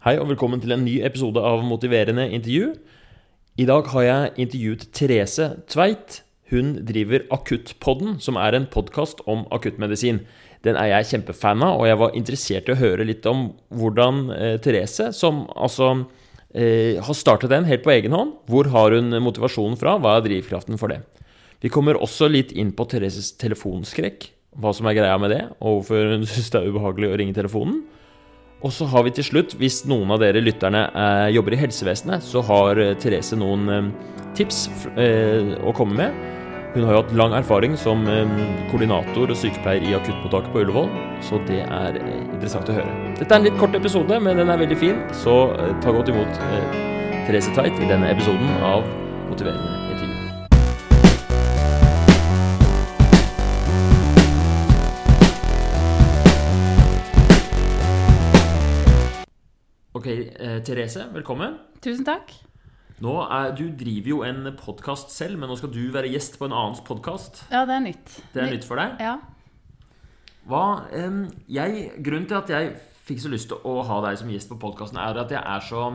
Hei og velkommen til en ny episode av Motiverende intervju. I dag har jeg intervjuet Therese Tveit. Hun driver Akuttpodden, som er en podkast om akuttmedisin. Den er jeg kjempefan av, og jeg var interessert i å høre litt om hvordan eh, Therese, som altså eh, har startet den helt på egen hånd, hvor har hun motivasjonen fra, hva er drivkraften for det? Vi kommer også litt inn på Thereses telefonskrekk, hva som er greia med det, og hvorfor hun syns det er ubehagelig å ringe telefonen. Og så har vi til slutt, hvis noen av dere lytterne eh, jobber i helsevesenet, så har eh, Therese noen eh, tips å komme med. Hun har jo hatt lang erfaring som koordinator og sykepleier i akuttmottaket på Ullevål, så det er interessant å høre. Dette er en litt kort episode, men den er veldig fin, så ta godt imot Therese Tveit i denne episoden av Motiverende Therese, velkommen. Tusen takk. Nå er, du driver jo en podkast selv, men nå skal du være gjest på en annens podkast. Ja, det er nytt. Det er nytt for deg? Ja. Hva, jeg, grunnen til at jeg fikk så lyst til å ha deg som gjest på podkasten, er at jeg er så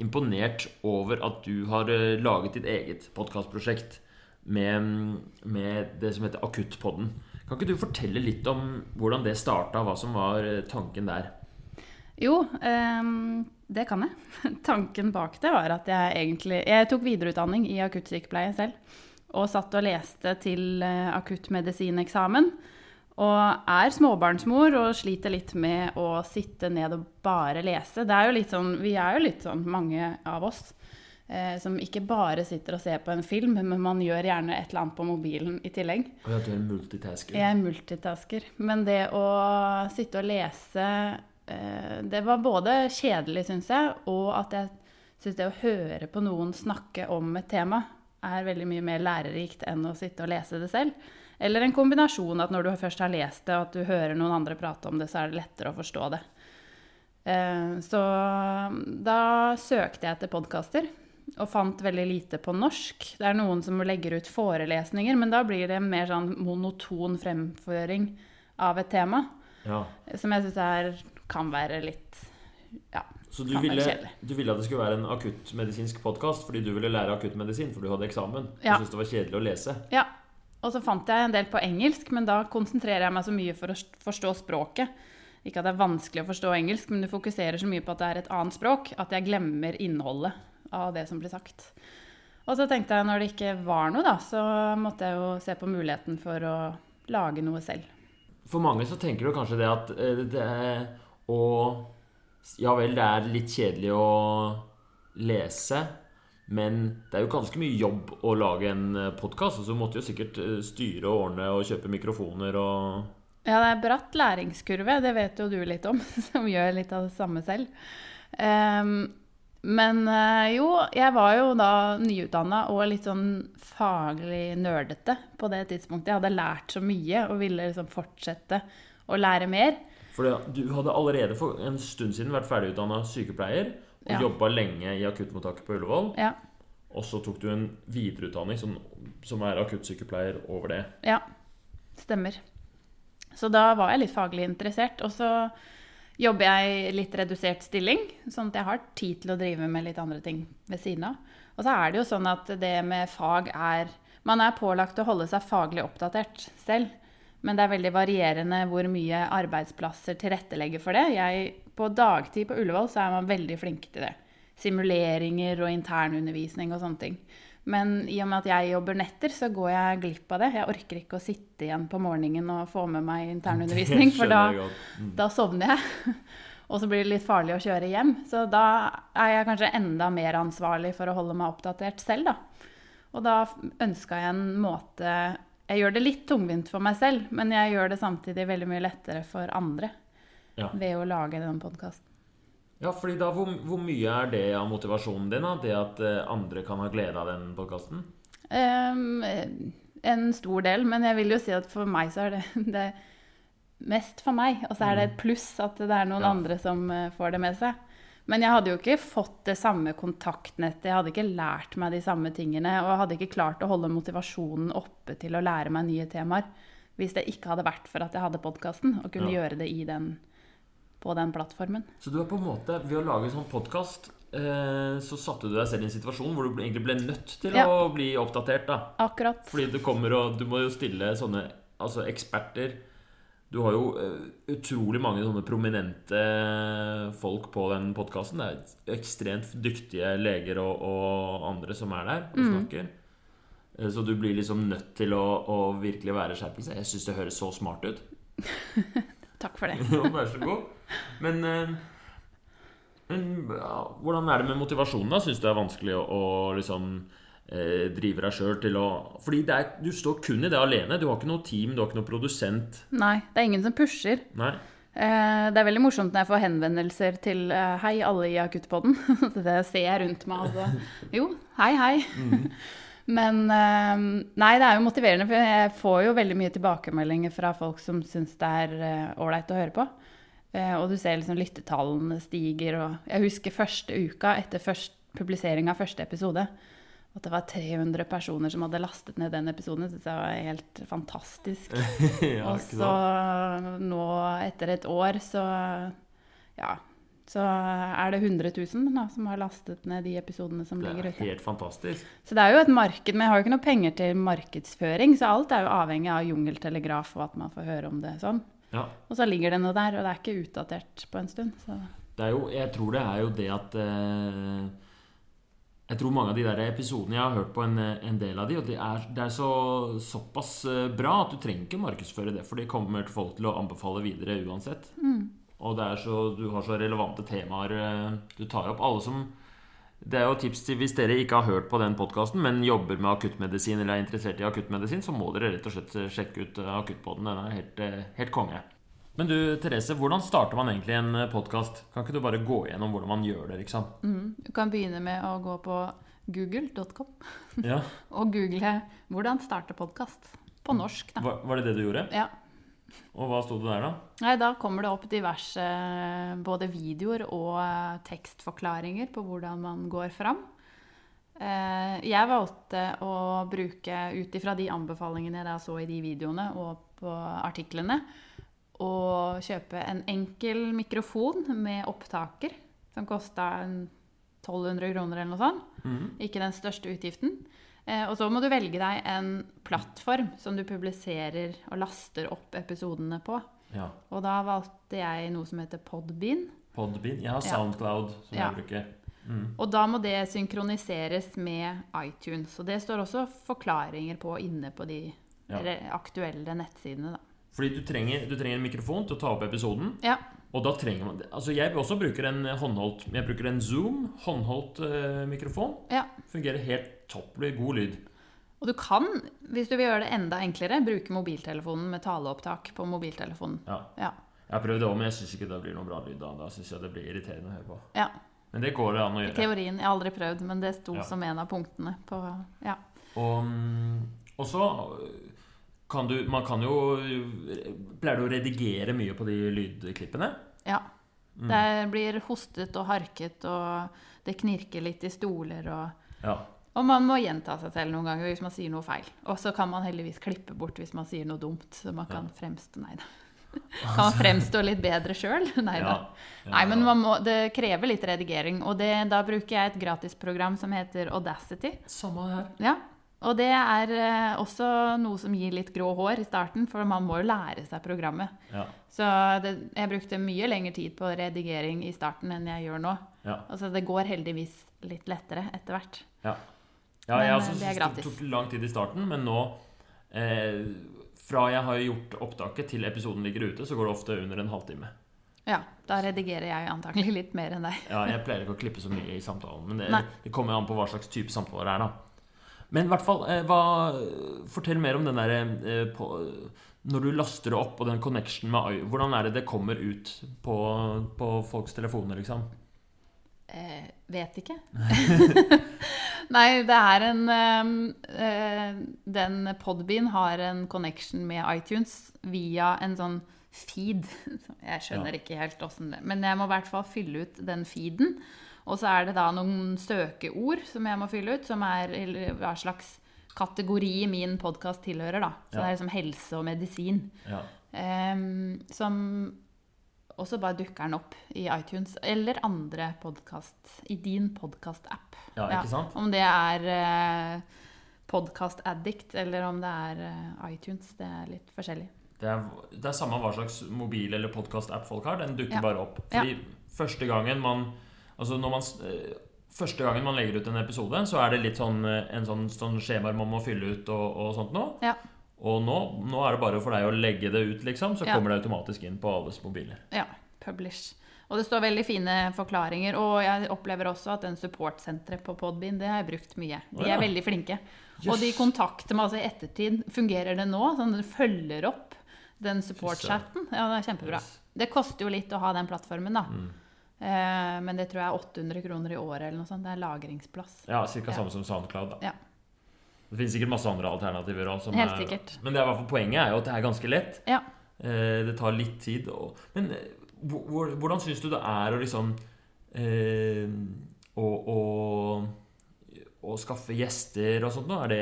imponert over at du har eh, laget ditt eget podkastprosjekt med, med det som heter Akuttpodden. Kan ikke du fortelle litt om hvordan det starta, hva som var eh, tanken der? Jo, ehm, det kan jeg. Tanken bak det var at jeg egentlig Jeg tok videreutdanning i akuttsykepleie selv. Og satt og leste til eh, akuttmedisineksamen. Og er småbarnsmor og sliter litt med å sitte ned og bare lese. Det er jo litt sånn, vi er jo litt sånn, mange av oss, eh, som ikke bare sitter og ser på en film, men man gjør gjerne et eller annet på mobilen i tillegg. Og at du er multitasker. Jeg er multitasker. Men det å sitte og lese Det var både kjedelig, syns jeg, og at jeg syns det å høre på noen snakke om et tema er veldig mye mer lærerikt enn å sitte og lese det selv. Eller en kombinasjon at når du først har lest det, og at du hører noen andre prate om det, så er det lettere å forstå det. Eh, Så da søkte jeg etter podkaster og fant veldig lite på norsk. Det er noen som legger ut forelesninger, men da blir det mer sånn monoton fremføring av et tema. Ja. Som jeg syns kan være litt Ja. Så du ville, du ville at det skulle være en akuttmedisinsk podkast fordi du ville lære akuttmedisin, for du hadde eksamen? Ja. Du syntes det var kjedelig å lese? ja. Og så fant jeg en del på engelsk, men da konsentrerer jeg meg så mye for å forstå språket. Ikke at det er vanskelig å forstå engelsk, men du fokuserer så mye på at det er et annet språk at jeg glemmer innholdet av det som blir sagt. Og så tenkte jeg når det ikke var noe, da, så måtte jeg jo se på muligheten for å lage noe selv. For mange så tenker du kanskje det at eh, det er å Ja vel, det er litt kjedelig å lese, men det er jo ganske mye jobb å lage en podkast. Så du måtte jo sikkert eh, styre og ordne og kjøpe mikrofoner og Ja, det er bratt læringskurve, det vet jo du litt om, som gjør litt av det samme selv. Um, men eh, jo, jeg var jo da nyutdanna og litt sånn faglig nerdete på det tidspunktet. Jeg hadde lært så mye og ville liksom fortsette å lære mer. For du hadde allerede for en stund siden vært ferdigutdanna sykepleier og Ja. jobba lenge i akuttmottaket på Ullevål. Ja, Og så tok du en videreutdanning som, som er akuttsykepleier over det. ja stemmer. Så da var jeg litt faglig interessert. Og så jobber jeg i litt redusert stilling, sånn at jeg har tid til å drive med litt andre ting ved siden av. Og så er det jo sånn at det med fag er Man er pålagt å holde seg faglig oppdatert selv. Men det er veldig varierende hvor mye arbeidsplasser tilrettelegger for det. Jeg, på dagtid på Ullevål så er man veldig flinke til det. Simuleringer og internundervisning og sånne ting. Men i og med at jeg jobber netter, så går jeg glipp av det. Jeg orker ikke å sitte igjen på morgenen og få med meg internundervisning, for da. Mm. da sovner jeg. Og så blir det litt farlig å kjøre hjem. Så da er jeg kanskje enda mer ansvarlig for å holde meg oppdatert selv, da. Og da ønska jeg en måte Jeg gjør det litt tungvint for meg selv, men jeg gjør det samtidig veldig mye lettere for andre Ja. ved å lage denne podkasten. Ja, fordi da, hvor, hvor mye er det av motivasjonen din? da? Det at eh, andre kan ha glede av den podkasten? Um, en stor del, men jeg vil jo si at for meg så er det, det mest for meg. Og så er det et pluss at det er noen Ja. andre som eh, får det med seg. Men jeg hadde jo ikke fått det samme kontaktnettet, jeg hadde ikke lært meg de samme tingene, og jeg hadde ikke klart å holde motivasjonen oppe til å lære meg nye temaer hvis det ikke hadde vært for at jeg hadde podkasten og kunne Ja. gjøre det i den på den plattformen. Så du er på en måte, ved å lage en sånn podkast, eh, så satte du deg selv i en situasjon hvor du egentlig ble nødt til Ja. å bli oppdatert, da. Akkurat. Fordi du kommer og Du må jo stille sånne altså eksperter. Du har jo eh, utrolig mange sånne prominente folk på den podkasten. Det er ekstremt dyktige leger og, og andre som er der og snakker. Eh, Så du blir liksom nødt til å, å virkelig være skjerpelse. Jeg syns det høres så smart ut. Takk for det. Vær så god. Men, eh, men ja, hvordan er det med motivasjonen? da? Syns du det er vanskelig å, å liksom eh, drive deg sjøl til å Fordi det er, du står kun i det alene. Du har ikke noe team, du har ikke noe produsent. Nei, det er ingen som pusher. Nei. Eh, Det er veldig morsomt når jeg får henvendelser til eh, Hei, alle i akuttpodden. Det ser jeg rundt meg. Altså. Jo, hei, hei. Men eh, Nei, det er jo motiverende, for jeg får jo veldig mye tilbakemeldinger fra folk som syns det er ålreit å høre på. Og du ser liksom lyttetallene stiger, og jeg husker første uka etter først, publisering av første episode. At det var 300 personer som hadde lastet ned den episoden. Det synes jeg var helt fantastisk. ja, Og så nå, etter et år, så Ja. Så er det 100 000 da, som har lastet ned de episodene som ligger ute. Det er helt fantastisk. Så det er jo et marked, men jeg har jo ikke noe penger til markedsføring, så alt er jo avhengig av jungeltelegraf og at man får høre om det sånn. Ja. Og så ligger det noe der, og det er ikke utdatert på en stund. Så Det er jo, jeg tror det er jo det at eh, Jeg tror mange av de der episodene jeg har hørt på en, en del av de, og det er, det er så, såpass eh, bra at du trenger ikke markedsføre det, for det kommer folk til å anbefale videre uansett. Og det er så, du har så relevante temaer eh, du tar opp. Alle som Det er jo tips til hvis dere ikke har hørt på den podkasten, men jobber med akuttmedisin eller er interessert i akuttmedisin, så må dere rett og slett sjekke ut akuttpoden. Den er helt, eh, helt konge. Men du, Therese, hvordan starter man egentlig en podkast? Kan ikke du bare gå gjennom hvordan man gjør det, liksom? mm. du kan begynne med å gå på google.com Ja, og google 'Hvordan starte podkast' på norsk, da. Var, var det det du gjorde? Ja. Og hva sto det der, da? Nei, da kommer det opp diverse både videoer og eh, tekstforklaringer på hvordan man går fram. Eh, Jeg valgte å bruke, ut ifra de anbefalingene jeg da så i de videoene og på artiklene, å kjøpe en enkel mikrofon med opptaker, som kosta 1200 kroner eller noe sånt. Mm. Ikke den største utgiften. Eh, og så må du velge deg en plattform som du publiserer og laster opp episodene på. Ja. Og da valgte jeg noe som heter Podbean. Podbean. Jeg har Ja. Soundcloud, som Ja. jeg bruker. Mm. Og da må det synkroniseres med iTunes. Og det står også forklaringer på inne på de Ja. aktuelle nettsidene. Da. Fordi du trenger, du trenger en mikrofon til å ta opp episoden. Ja. Og da trenger man Altså jeg også bruker en håndholdt Jeg bruker en Zoom håndholdt uh, mikrofon. ja. Fungerer helt topp. Blir god lyd. Og du kan, hvis du vil gjøre det enda enklere, bruke mobiltelefonen med taleopptak på mobiltelefonen. Ja. Ja. Jeg har prøvd det òg, men jeg syns ikke det blir noe bra lyd da. Da syns jeg det blir irriterende å høre på. ja. Men det går det an å I gjøre. teorien. Jeg har aldri prøvd, men det sto Ja. som en av punktene på Ja. Og, mm, og så kan du Man kan jo Pleier du å redigere mye på de lydklippene? ja. Mm. Det blir hostet og harket, og det knirker litt i stoler og Ja. Og man må gjenta seg selv noen ganger hvis man sier noe feil. Og så kan man heldigvis klippe bort hvis man sier noe dumt. Så man kan fremstå Nei da. Kan man fremstå litt bedre sjøl? Nei da. Ja. Ja. Nei, men man må, det krever litt redigering. Og det, da bruker jeg et gratisprogram som heter Audacity. Samme her. Ja. Og det er eh, også noe som gir litt grå hår i starten, for man må jo lære seg programmet. Ja. Så det, jeg brukte mye lengre tid på redigering i starten enn jeg gjør nå. Ja. Altså det går heldigvis litt lettere etter hvert. Ja, ja jeg eh, også det er synes det tok lang tid i starten, men nå eh, Fra jeg har gjort opptaket til episoden ligger ute, så går det ofte under en halvtime. Ja, da redigerer jeg antagelig litt mer enn deg. Ja, jeg pleier ikke å klippe så mye i samtalen, men det, det kommer an på hva slags type samtaler det er, da. Men i hvert fall, eh, hva, fortell mer om den derre eh, Når du laster det opp, og den connection med i- Hvordan er det det kommer ut på, på folks telefoner, liksom? Eh, vet ikke. Nei, det er en ehm, eh, Den Podbean har en connection med iTunes via en sånn feed. Jeg skjønner Ja. ikke helt åssen det Men jeg må i hvert fall fylle ut den feeden. Og så er det da noen søkeord som jeg må fylle ut, som er hva slags kategori min podkast tilhører. da. Så Ja. det er liksom helse og medisin. Ja. Um, som og så bare dukker den opp i iTunes eller andre podkast I din podkast-app. Ja, ikke sant? Om det er eh, Podcast Addict eller om det er eh, iTunes. Det er litt forskjellig. Det er, det er samme hva slags mobil- eller podkast-app folk har. Den dukker bare opp. Fordi første gangen man Altså når man eh, Første gangen man legger ut en episode, så er det litt sånn eh, en sånn, sånn skjemaer man må fylle ut og, og sånt noe. Ja. Og nå, nå er det bare for deg å legge det ut, liksom. Så Ja. kommer det automatisk inn på alles mobiler. Ja, publish. Og det står veldig fine forklaringer. Og jeg opplever også at den supportsenteret på Podbean, det har jeg brukt mye. De er ja. veldig flinke. Og de kontakter meg altså i ettertid. Fungerer det nå? Sånn at du følger opp den support-chatten? Ja, det er kjempebra. Yes. Det koster jo litt å ha den plattformen, da. Mm. Eh, men det tror jeg er 800 kroner i året eller noe sånt. Det er lagringsplass. Ja, Ca. Ja. samme som SoundCloud. da. Ja. Det finnes sikkert masse andre alternativer òg. Helt sikkert. Men det er i hvert fall poenget er jo at det er ganske lett. Ja. Eh, det tar litt tid. Og, men eh, hvor- hvor- hvordan syns du det er å liksom eh, å, å, å skaffe gjester og sånt nå? Er det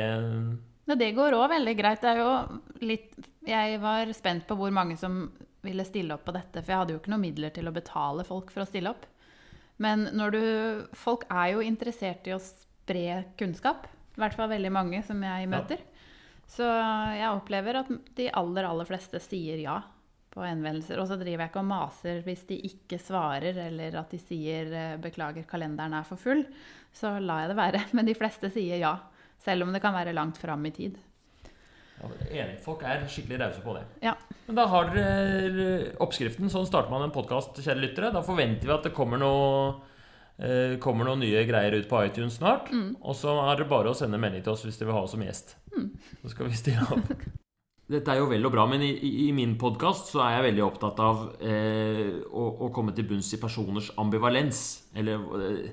Ja, det går òg veldig greit. Det er jo litt Jeg var spent på hvor mange som ville stille opp på dette, for jeg hadde jo ikke noen midler til å betale folk for å stille opp. Men når du Folk er jo interessert i å spre kunnskap. I hvert fall veldig mange som jeg møter. Så jeg opplever at de aller, aller fleste sier ja på henvendelser. Og så driver jeg ikke og maser hvis de ikke svarer, eller at de sier eh, 'beklager, kalenderen er for full'. Så lar jeg det være. Men de fleste sier ja. Selv om det kan være langt fram i tid. Enig. Folk er skikkelig rause på det. Ja. Men da har dere oppskriften. Sånn starter man en podkast, kjære lyttere. Da forventer vi at det kommer noe eh, kommer noen nye greier ut på iTunes snart. Mm. Og så er det bare å sende melding til oss hvis dere vil ha oss som gjest. Så skal vi stille opp. Dette er jo vel og bra, men i, i, min podkast så er jeg veldig opptatt av eh, å, å komme til bunns i personers ambivalens. Eller eh,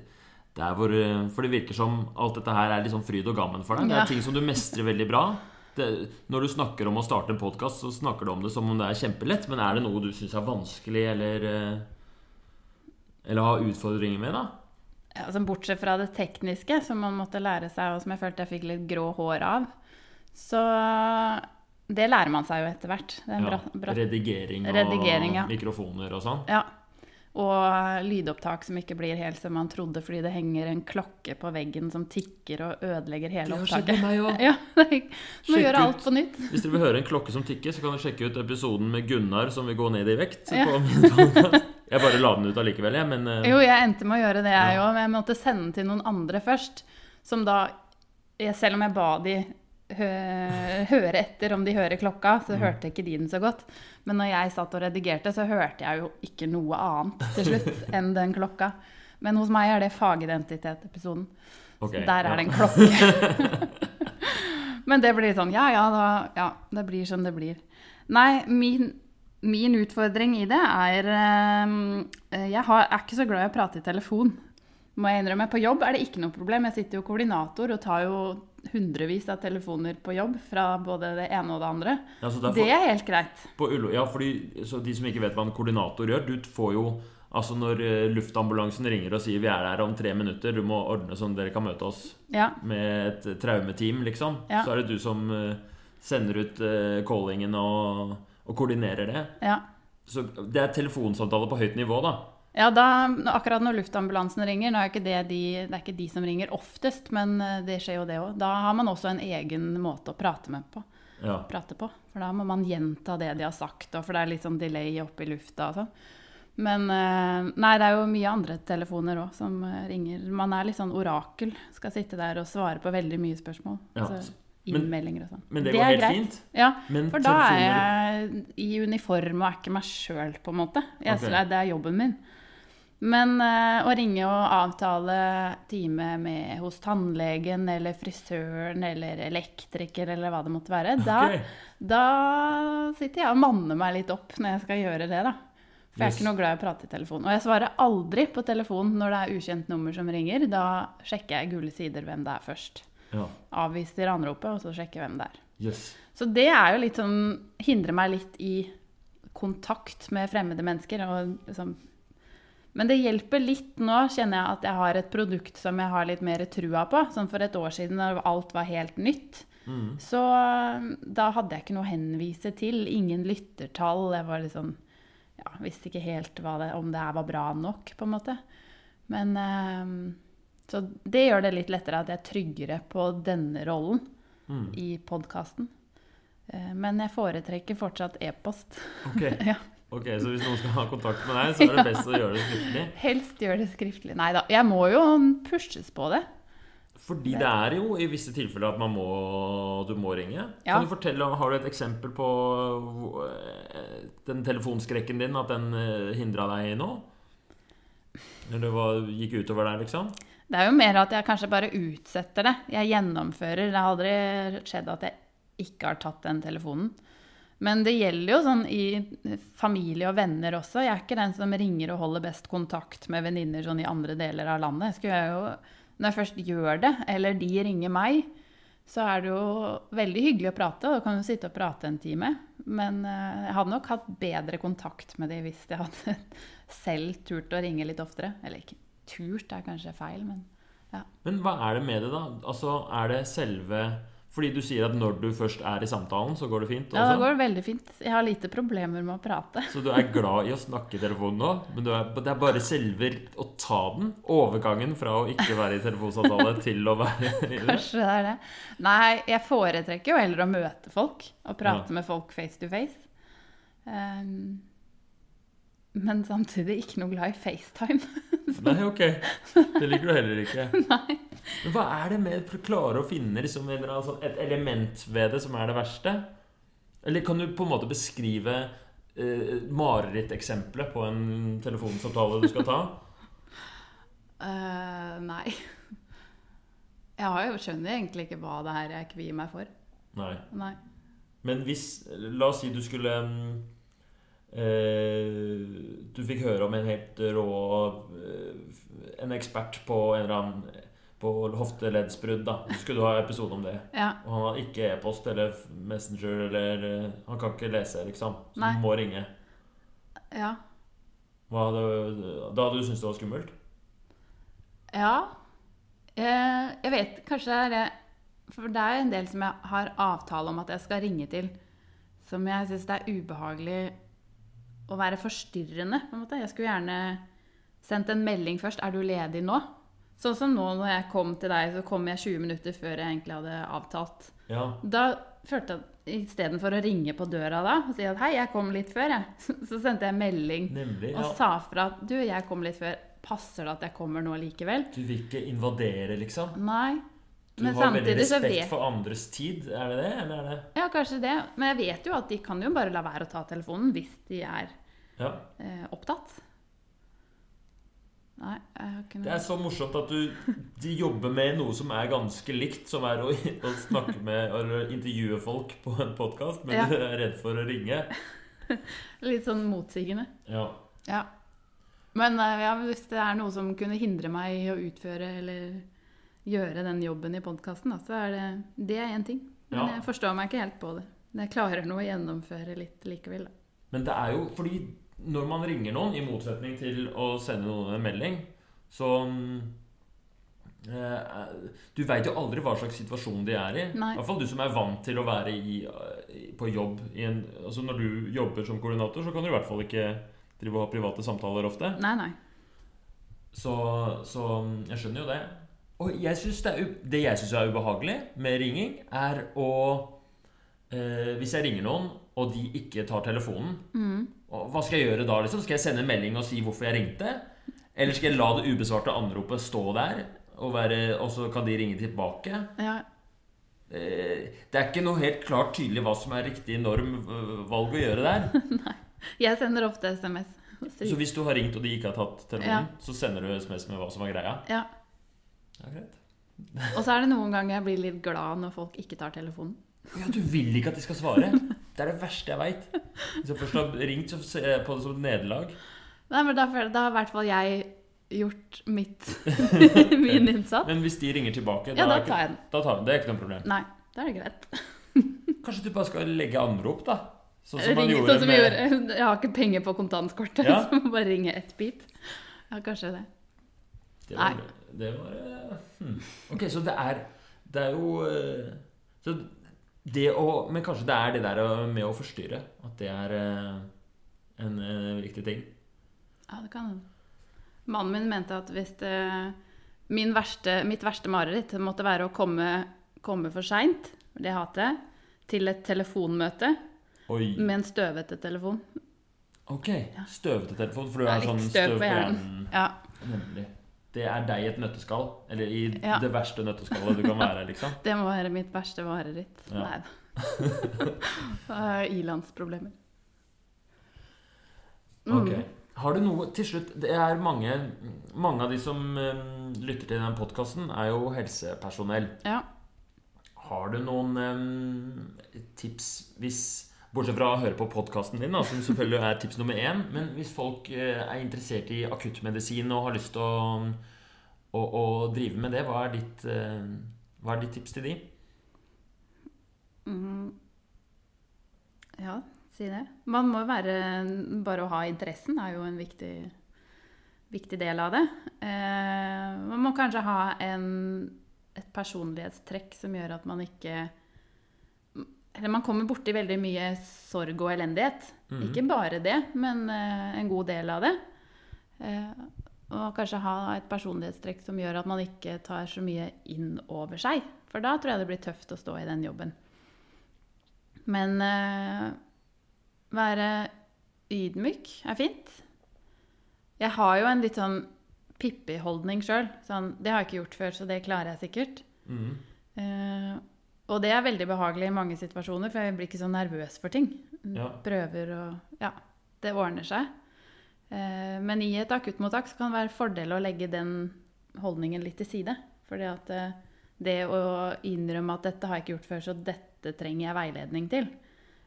der hvor eh, For det virker som alt dette her er sånn fryd og gammen for deg. Det er ting som du mestrer veldig bra. Det, når du snakker om å starte en podkast, så snakker du om det som om det er kjempelett. Men er det noe du syns er vanskelig, eller eh, Eller har utfordringer med, da? Ja, altså bortsett fra det tekniske, som man måtte lære seg, og som jeg følte jeg fikk litt grå hår av, så Det lærer man seg jo etter hvert. Er Ja, bra, bra, redigering og Redigering, ja. mikrofoner og sånn. ja. Og lydopptak som ikke blir helt som man trodde, fordi det henger en klokke på veggen som tikker og ødelegger hele opptaket. meg òg. Ja, meg må Sjekk gjøre jeg alt på nytt. Hvis dere vil høre en klokke som tikker, så kan dere sjekke ut episoden med Gunnar som vil gå ned i vekt. Ja. På. Jeg bare la den ut allikevel, jeg, men eh, Jo, jeg endte med å gjøre det, jeg Ja. men jeg måtte sende den til noen andre først. Som da Selv om jeg ba de høre etter om de hører klokka, så Mm. hørte ikke de den så godt. Men når jeg satt og redigerte, så hørte jeg jo ikke noe annet til slutt enn den klokka. Men hos meg er det fagidentitet-episoden. Okay, Så der ja. er det en klokke. Men det blir sånn Ja, ja, da, ja, det blir som det blir. Nei, min, min utfordring i det er eh, Jeg har, er ikke så glad i å prate i telefon. Må jeg innrømme. På jobb er det ikke noe problem. Jeg sitter jo koordinator og tar jo hundrevis av telefoner på jobb fra både det ene og det andre. Ja, derfor, Det er helt greit. på Ullevål, ja, fordi, så de som ikke vet hva en koordinator gjør, du får jo Altså Når eh, luftambulansen ringer og sier 'vi er her om tre minutter', du må ordne sånn dere kan møte oss Ja. med et traumeteam, liksom. Ja. Så er det du som eh, sender ut eh, callingen og, og koordinerer det. ja. Så det er telefonsamtale på høyt nivå, da. Ja, da, akkurat når luftambulansen ringer, nå er ikke det, de, det er ikke de som ringer oftest, men eh, det skjer jo det òg. Da har man også en egen måte å prate, med på, Ja. prate på. For da må man gjenta det de har sagt, for det er litt sånn delay oppe i lufta og sånn. Men eh, nei, det er jo mye andre telefoner òg som eh, ringer. Man er litt sånn orakel. Skal sitte der og svare på veldig mye spørsmål. Ja, Altså, Innmeldinger og sånn. Men det, går helt fint. Ja, Men for da er jeg i uniform og er ikke meg sjøl, på en måte. Jeg, okay. Det er jobben min. Men eh, å ringe og avtale time med, hos tannlegen eller frisøren eller elektriker eller hva det måtte være, da, Ok. da sitter jeg og manner meg litt opp når jeg skal gjøre det, da. For jeg er ikke noe glad i å prate i telefon. Og jeg svarer aldri på telefon når det er ukjent nummer som ringer. Da sjekker jeg gule sider hvem det er først. Ja. Avviser anropet, og så sjekker hvem det er. Yes. Så det er jo litt sånn Hindrer meg litt i kontakt med fremmede mennesker. Og liksom Men det hjelper litt nå, kjenner jeg, at jeg har et produkt som jeg har litt mer trua på. Sånn for et år siden da alt var helt nytt. Mm. Så da hadde jeg ikke noe å henvise til. Ingen lyttertall. Jeg var liksom ja, visste ikke helt det, om det her var bra nok, på en måte. Men eh, Så det gjør det litt lettere at jeg er tryggere på denne rollen Mm. i podkasten. Men jeg foretrekker fortsatt e-post. Ok. Ja. Ok, så hvis noen skal ha kontakt med deg, så er det best å gjøre det skriftlig? Helst gjør det skriftlig. Nei da, jeg må jo pushes på det. Fordi det er jo i visse tilfeller at man må, du må ringe. Ja. Kan du fortelle, Har du et eksempel på eh, den telefonskrekken din, at den hindra deg nå? Eller var, gikk utover deg, liksom? Det er jo mer at jeg kanskje bare utsetter det. Jeg gjennomfører. Det har aldri skjedd at jeg ikke har tatt den telefonen. Men det gjelder jo sånn i familie og venner også. Jeg er ikke den som ringer og holder best kontakt med venninner sånn i andre deler av landet. Skulle jeg jo, når jeg først gjør det, eller de ringer meg, så er det jo veldig hyggelig å prate, og da kan du sitte og prate en time. Men eh, jeg hadde nok hatt bedre kontakt med de hvis jeg hadde selv turt å ringe litt oftere. Eller ikke turt, er kanskje feil, men Men hva er det med det, da? Altså, er det selve Fordi du sier at når du først er i samtalen, så går det fint? Også. Ja, det går veldig fint. Jeg har lite problemer med å prate. Så du er glad i å snakke i telefonen nå? Men du er, det er bare selve å ta den? Overgangen fra å ikke være i telefonsamtale til å være i det? Kanskje det er det. Nei, jeg foretrekker jo heller å møte folk og prate Ja. med folk face to face. Ehm, men samtidig ikke noe glad i FaceTime. Nei, ok. Det liker du heller ikke. Nei. Men hva er det med å klare å finne liksom, sånn- et element ved det som er det verste? Eller kan du på en måte beskrive eh, mareritteksempelet på en telefonsamtale du skal ta? uh, nei. Jeg har jo skjønner egentlig ikke hva det er jeg kvier meg for. Nei. Nei. Men hvis La oss si du skulle mm, Du fikk høre om en helt rå eh, En ekspert på en eller annen På hofteleddsbrudd, da. Så skulle du ha episode om det. Ja. Og han har ikke e-post eller Messenger eller eh, Han kan ikke lese, liksom. Så Nei. du må ringe. Ja. Hadde, da hadde du syntes det var skummelt? Ja. Eh, jeg vet Kanskje det er det For det er en del som jeg har avtale om at jeg skal ringe til, som jeg syns det er ubehagelig å være forstyrrende. på en måte. Jeg skulle gjerne sendt en melding først. 'Er du ledig nå?' Sånn som nå når jeg kom til deg, så kom jeg 20 minutter før jeg egentlig hadde avtalt. Ja. Da følte jeg istedenfor å ringe på døra da og si at 'hei, jeg kom litt før', jeg, så sendte jeg melding Nemlig. og sa fra at 'du, jeg kom litt før'. Passer det at jeg kommer nå likevel? Du vil ikke invadere, liksom? Nei. Du Men har veldig respekt vet for andres tid. Er det det, eller er det Ja, kanskje det. Men jeg vet jo at de kan jo bare la være å ta telefonen hvis de er Ja. eh, opptatt. Nei, ikke Det er så morsomt at du de jobber med noe som er ganske likt, som er å, å snakke med eller intervjue folk på en podkast, men Ja. du er redd for å ringe. Litt sånn motsigende. Ja. Ja. Men eh, ja, hvis det er noe som kunne hindre meg i å utføre eller gjøre den jobben i podkasten, så er det Det er én ting. Men Ja. jeg forstår meg ikke helt på det. Men jeg klarer nå å gjennomføre litt likevel. Da. Men det er jo fordi når man ringer noen, i motsetning til å sende noen en melding, så mm, eh, Du veit jo aldri hva slags situasjon de er i. Nei. I hvert fall du som er vant til å være i, i- på jobb i en Altså Når du jobber som koordinator, så kan du i hvert fall ikke drive og ha private samtaler ofte. Nei, nei. Så, så jeg skjønner jo det. Og jeg synes det, er, det jeg syns er ubehagelig med ringing, er å eh, Hvis jeg ringer noen, og de ikke tar telefonen, Mm. hva skal jeg gjøre da? liksom? Skal jeg sende en melding og si hvorfor jeg ringte? Eller skal jeg la det ubesvarte anropet stå der, og, være, og så kan de ringe tilbake? Ja, Eh, det er ikke noe helt klart tydelig hva som er riktig normvalg å gjøre der. Nei. jeg sender ofte SMS. Så hvis du har ringt og de ikke har tatt telefonen, Ja. så sender du SMS med hva som er greia? Ja. Ja, greit. Og så er det noen ganger jeg blir litt glad når folk ikke tar telefonen. Ja, du vil ikke at de skal svare. Det er det verste jeg veit. Hvis jeg først har ringt, så ser jeg på det som et nederlag. Nei, men da, da har i hvert fall jeg gjort mitt min innsats. Men hvis de ringer tilbake, Ja, da, da tar jeg den. da tar den. Det er ikke noe problem. Nei, da er det greit. Kanskje du bare skal legge anrop, da? Sånn som man gjorde sånn som med gjorde. Jeg har ikke penger på kontantkortet, Ja. så må bare ringe ett pip. Ja, kanskje det. Det var, det var eh, hmm. Ok, så det er Det er jo eh, Så det å Men kanskje det er det der med å forstyrre. At det er eh, en viktig ting. Ja, det kan hende. Mannen min mente at hvis det, min verste, mitt verste mareritt måtte være å komme, komme for seint, det hater jeg, til et telefonmøte Oi. med en støvete telefon. Ok. Støvete telefon, for du er er sånn støv på hjernen. Ja. Nemlig. Det er deg i et nøtteskall. Eller i Ja. det verste nøtteskallet du kan være, liksom. Det må være mitt verste mareritt. Ja. Nei da. Er ilandsproblemer. Mm. Ok. Har du noe til slutt Det er mange Mange av de som um, lytter til den podkasten, er jo helsepersonell. Ja. Har du noen um, tips hvis Bortsett fra å høre på podkasten din, da, som selvfølgelig er tips nummer én. Men hvis folk eh, er interessert i akuttmedisin og har lyst til å, å, å drive med det, hva er ditt, eh, hva er ditt tips til de? Mm. Ja, si det. Man må være Bare å ha interessen er jo en viktig, viktig del av det. Eh, man må kanskje ha en, et personlighetstrekk som gjør at man ikke Eller man kommer borti veldig mye sorg og elendighet. Mm. Ikke bare det, men uh, en god del av det. Uh, og kanskje ha et personlighetstrekk som gjør at man ikke tar så mye inn over seg. For da tror jeg det blir tøft å stå i den jobben. Men uh, være ydmyk er fint. Jeg har jo en litt sånn Pippi-holdning sjøl. Sånn, det har jeg ikke gjort før, så det klarer jeg sikkert. Mhm. Og det er veldig behagelig i mange situasjoner, for jeg blir ikke så nervøs for ting. Ja. Prøver og Ja, det ordner seg. Eh, men i et akuttmottak så kan det være fordel å legge den holdningen litt til side. Fordi at eh, det å innrømme at 'dette har jeg ikke gjort før, så dette trenger jeg veiledning til',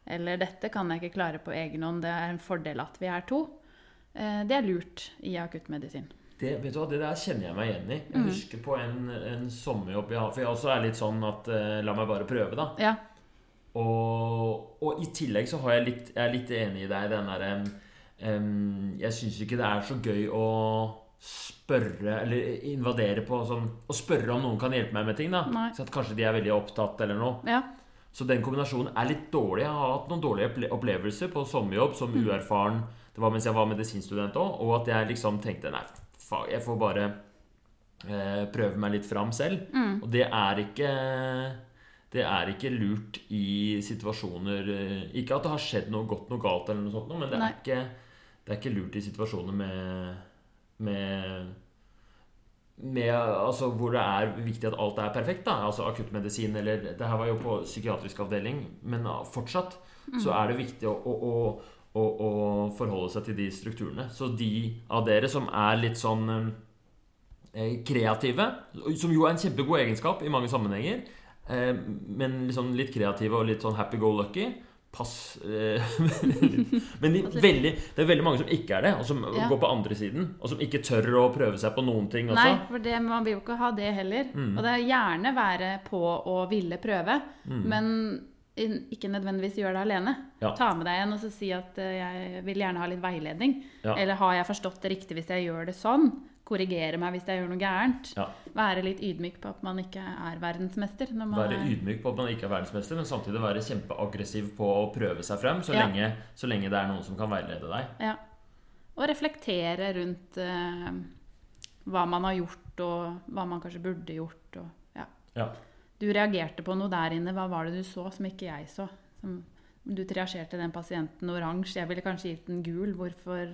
eller 'dette kan jeg ikke klare på egen hånd, det er en fordel at vi er to', eh, det er lurt i akuttmedisin. Det, vet du hva, det der kjenner jeg meg igjen i. Jeg mm. husker på en, en sommerjobb jeg har. For jeg også er litt sånn at eh, la meg bare prøve, da. Ja. Og, og i tillegg så har jeg litt, jeg er litt enig i deg i den derre um, Jeg syns ikke det er så gøy å spørre eller invadere på sånn Å spørre om noen kan hjelpe meg med ting, da. Nei. Så at kanskje de er veldig opptatt eller noe. ja. Så den kombinasjonen er litt dårlig. Jeg har hatt noen dårlige opplevelser på sommerjobb som Mm. uerfaren. Det var mens jeg var medisinstudent òg. Og at jeg liksom tenkte nei, jeg får bare eh, prøve meg litt fram selv. Mm. Og det er ikke Det er ikke lurt i situasjoner eh, Ikke at det har skjedd noe godt noe galt, eller noe sånt, men det er, ikke, det er ikke lurt i situasjoner med, med med, altså, hvor det er viktig at alt er perfekt. Da. Altså akuttmedisin eller Det her var jo på psykiatrisk avdeling, men ah, fortsatt så er det viktig å, å, å, å, å forholde seg til de strukturene. Så de av dere som er litt sånn eh, kreative, som jo er en kjempegod egenskap i mange sammenhenger, eh, men liksom litt kreative og litt sånn happy go lucky Pass eh, Men de, veldig, det er veldig mange som ikke er det, og som Ja. går på andre siden. Og som ikke tør å prøve seg på noen ting også. Nei, for det, man vil jo ikke ha det heller. Mm. Og det er gjerne være på å ville prøve, Mm. men ikke nødvendigvis gjør det alene. Ja. Ta med deg en og så si at eh, jeg vil gjerne ha litt veiledning. Ja. Eller har jeg forstått det riktig hvis jeg gjør det sånn? Korrigere meg hvis jeg gjør noe gærent. Ja. Være litt ydmyk på at man ikke er verdensmester. Være er, ydmyk på at man ikke er verdensmester, men samtidig være kjempeaggressiv på å prøve seg frem, så, lenge, så lenge det er noen som kan veilede deg. ja. Og reflektere rundt uh, hva man har gjort, og hva man kanskje burde gjort. Og, ja. Ja. Du reagerte på noe der inne. Hva var det du så som ikke jeg så? Som, du triasjerte den pasienten oransje. Jeg ville kanskje gitt den gul. Hvorfor,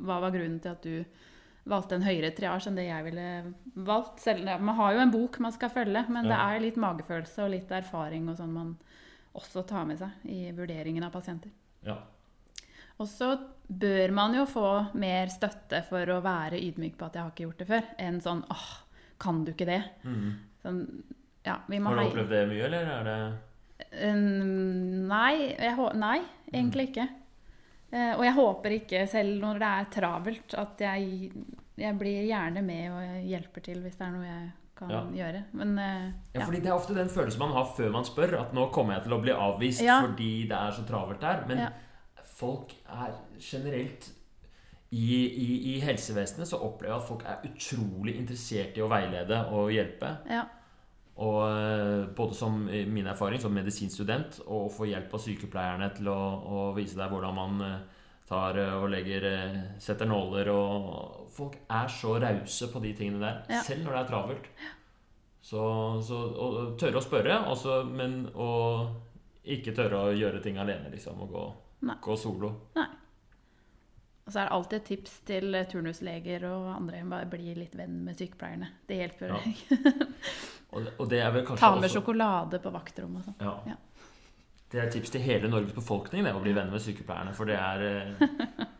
hva var grunnen til at du valgte en høyere triasj enn det jeg ville valgt? Selv, man har jo en bok man skal følge, men det er litt magefølelse og litt erfaring og sånn man også tar med seg i vurderingen av pasienter. Ja. Og så bør man jo få mer støtte for å være ydmyk på at jeg har ikke gjort det før, enn sånn åh, kan du ikke det? Mhm. Sånn, ja, Har du opplevd det mye, eller er det nei, nei, egentlig ikke. Eh, og jeg håper ikke, selv når det er travelt, at jeg, jeg blir gjerne med og hjelper til hvis det er noe jeg kan Ja. gjøre. Men eh, Ja, ja. fordi Det er ofte den følelsen man har før man spør, at nå kommer jeg til å bli avvist Ja. fordi det er så travelt der. Men folk er generelt i, i, I helsevesenet så opplever jeg at folk er utrolig interessert i å veilede og hjelpe. ja. Og eh, både som min erfaring som medisinstudent, å få hjelp av sykepleierne til å, å vise deg hvordan man eh, tar eh, og legger Setter nåler og Folk er så rause på de tingene der, Ja. selv når det er travelt. Så, så og, og tørre å spørre, også, men å ikke tørre å gjøre ting alene, liksom. Og gå, Nei. gå solo. Og så er det alltid et tips til eh, turnusleger og andre. Bare bli litt venn med sykepleierne. Det hjelper. Ja. Og, det- og det er vel kanskje Ta med også sjokolade på vaktrommet og sånn. ja. Ja. Det er et tips til hele Norges befolkning, det å bli venn med sykepleierne. For det er eh,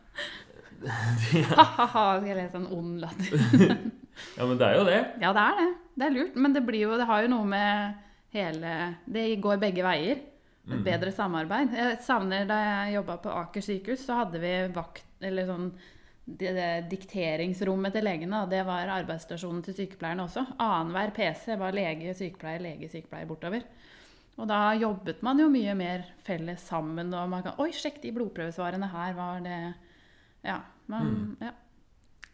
Ha-ha-ha, skal jeg lese en ond latter. Ja, men det er jo det. Ja, det er det. Det er lurt. Men det, blir jo, det har jo noe med hele Det går begge veier. Et bedre samarbeid. Jeg savner Da jeg jobba på Aker sykehus, så hadde vi vakt Eller sånn det, det dikteringsrommet til legene. Det var arbeidsstasjonen til sykepleierne også. Annenhver PC var lege, sykepleier, lege, sykepleier bortover. Og da jobbet man jo mye mer felles sammen. Og man kan Oi, sjekk de blodprøvesvarene her. Var det Ja. Man, ja.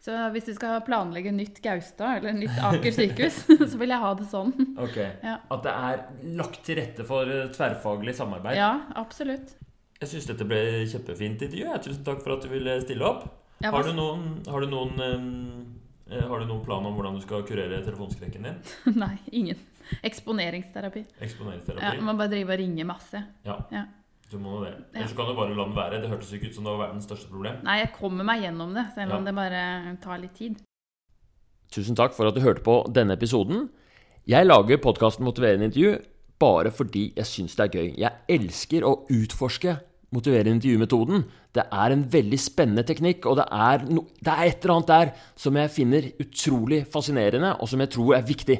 Så hvis du skal planlegge nytt Gaustad eller nytt Aker sykehus, så vil jeg ha det sånn. Ok. Ja. At det er lagt til rette for tverrfaglig samarbeid. Ja, absolutt. Jeg syns dette ble kjempefint intervju. Tusen takk for at du ville stille opp. Ja, Har du noen, har du noen, eh, har du noen plan om hvordan du skal kurere telefonskrekken din? Nei, ingen. Eksponeringsterapi. Ja, man bare driver og ringer masse. Ja. Ja. Du må det. Ja. Ellers så kan du bare la den være. Det hørtes ikke ut som det var verdens største problem. Nei, jeg kommer meg gjennom det, selv om Ja. det bare tar litt tid. Tusen takk for at du hørte på denne episoden. Jeg lager podkasten Motiverende intervju bare fordi jeg syns det er gøy. Jeg elsker å utforske motiverende intervjumetoden. Det er en veldig spennende teknikk, og det er, no, det er et eller annet der som jeg finner utrolig fascinerende, og som jeg tror er viktig.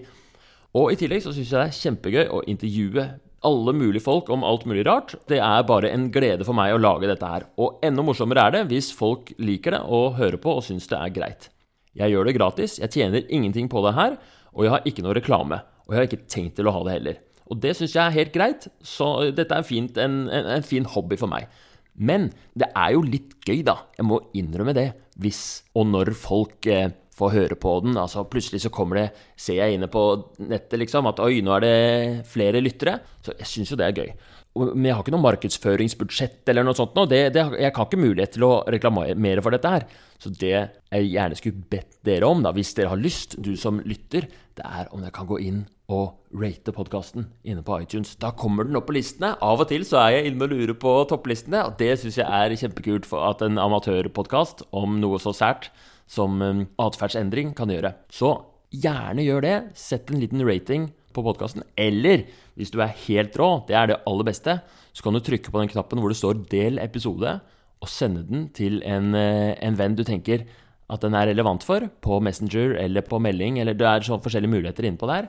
Og i tillegg så syns jeg det er kjempegøy å intervjue alle mulige folk om alt mulig rart. Det er bare en glede for meg å lage dette her. Og enda morsommere er det hvis folk liker det og hører på og syns det er greit. Jeg gjør det gratis, jeg tjener ingenting på det her, og jeg har ikke noe reklame. Og jeg har ikke tenkt til å ha det heller. Og det syns jeg er helt greit, så dette er fint, en, en, en fin hobby for meg. Men det er jo litt gøy, da. Jeg må innrømme det. Hvis og når folk eh, får høre på den. Altså Plutselig så kommer det, ser jeg inne på nettet liksom, at oi, nå er det flere lyttere. Så jeg syns jo det er gøy. Men jeg har ikke noe markedsføringsbudsjett eller noe sånt nå. Det, det, jeg har ikke mulighet til å reklamere for dette her. Så det jeg gjerne skulle bedt dere om, da, hvis dere har lyst, du som lytter, det er om dere kan gå inn og rate podkasten inne på iTunes. Da kommer den opp på listene. Av og til så er jeg inne og lurer på topplistene, og det syns jeg er kjempekult for at en amatørpodkast om noe så sært som um, atferdsendring kan gjøre. Så gjerne gjør det. Sett en liten rating på podkasten. Eller hvis du er helt rå, det er det aller beste, så kan du trykke på den knappen hvor det står 'del episode', og sende den til en, eh, en venn du tenker at den er relevant for, på Messenger eller på melding, eller det er sånn forskjellige muligheter innpå der.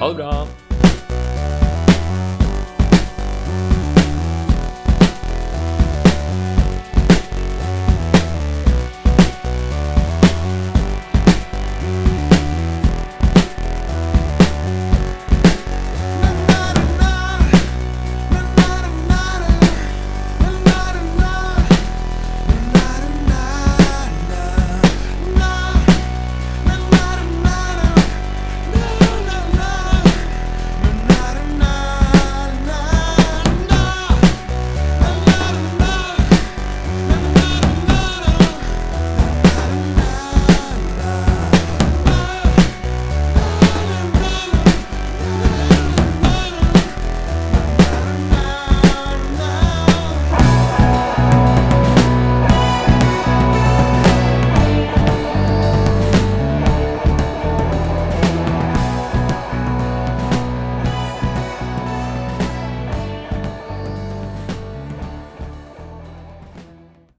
Ha det bra!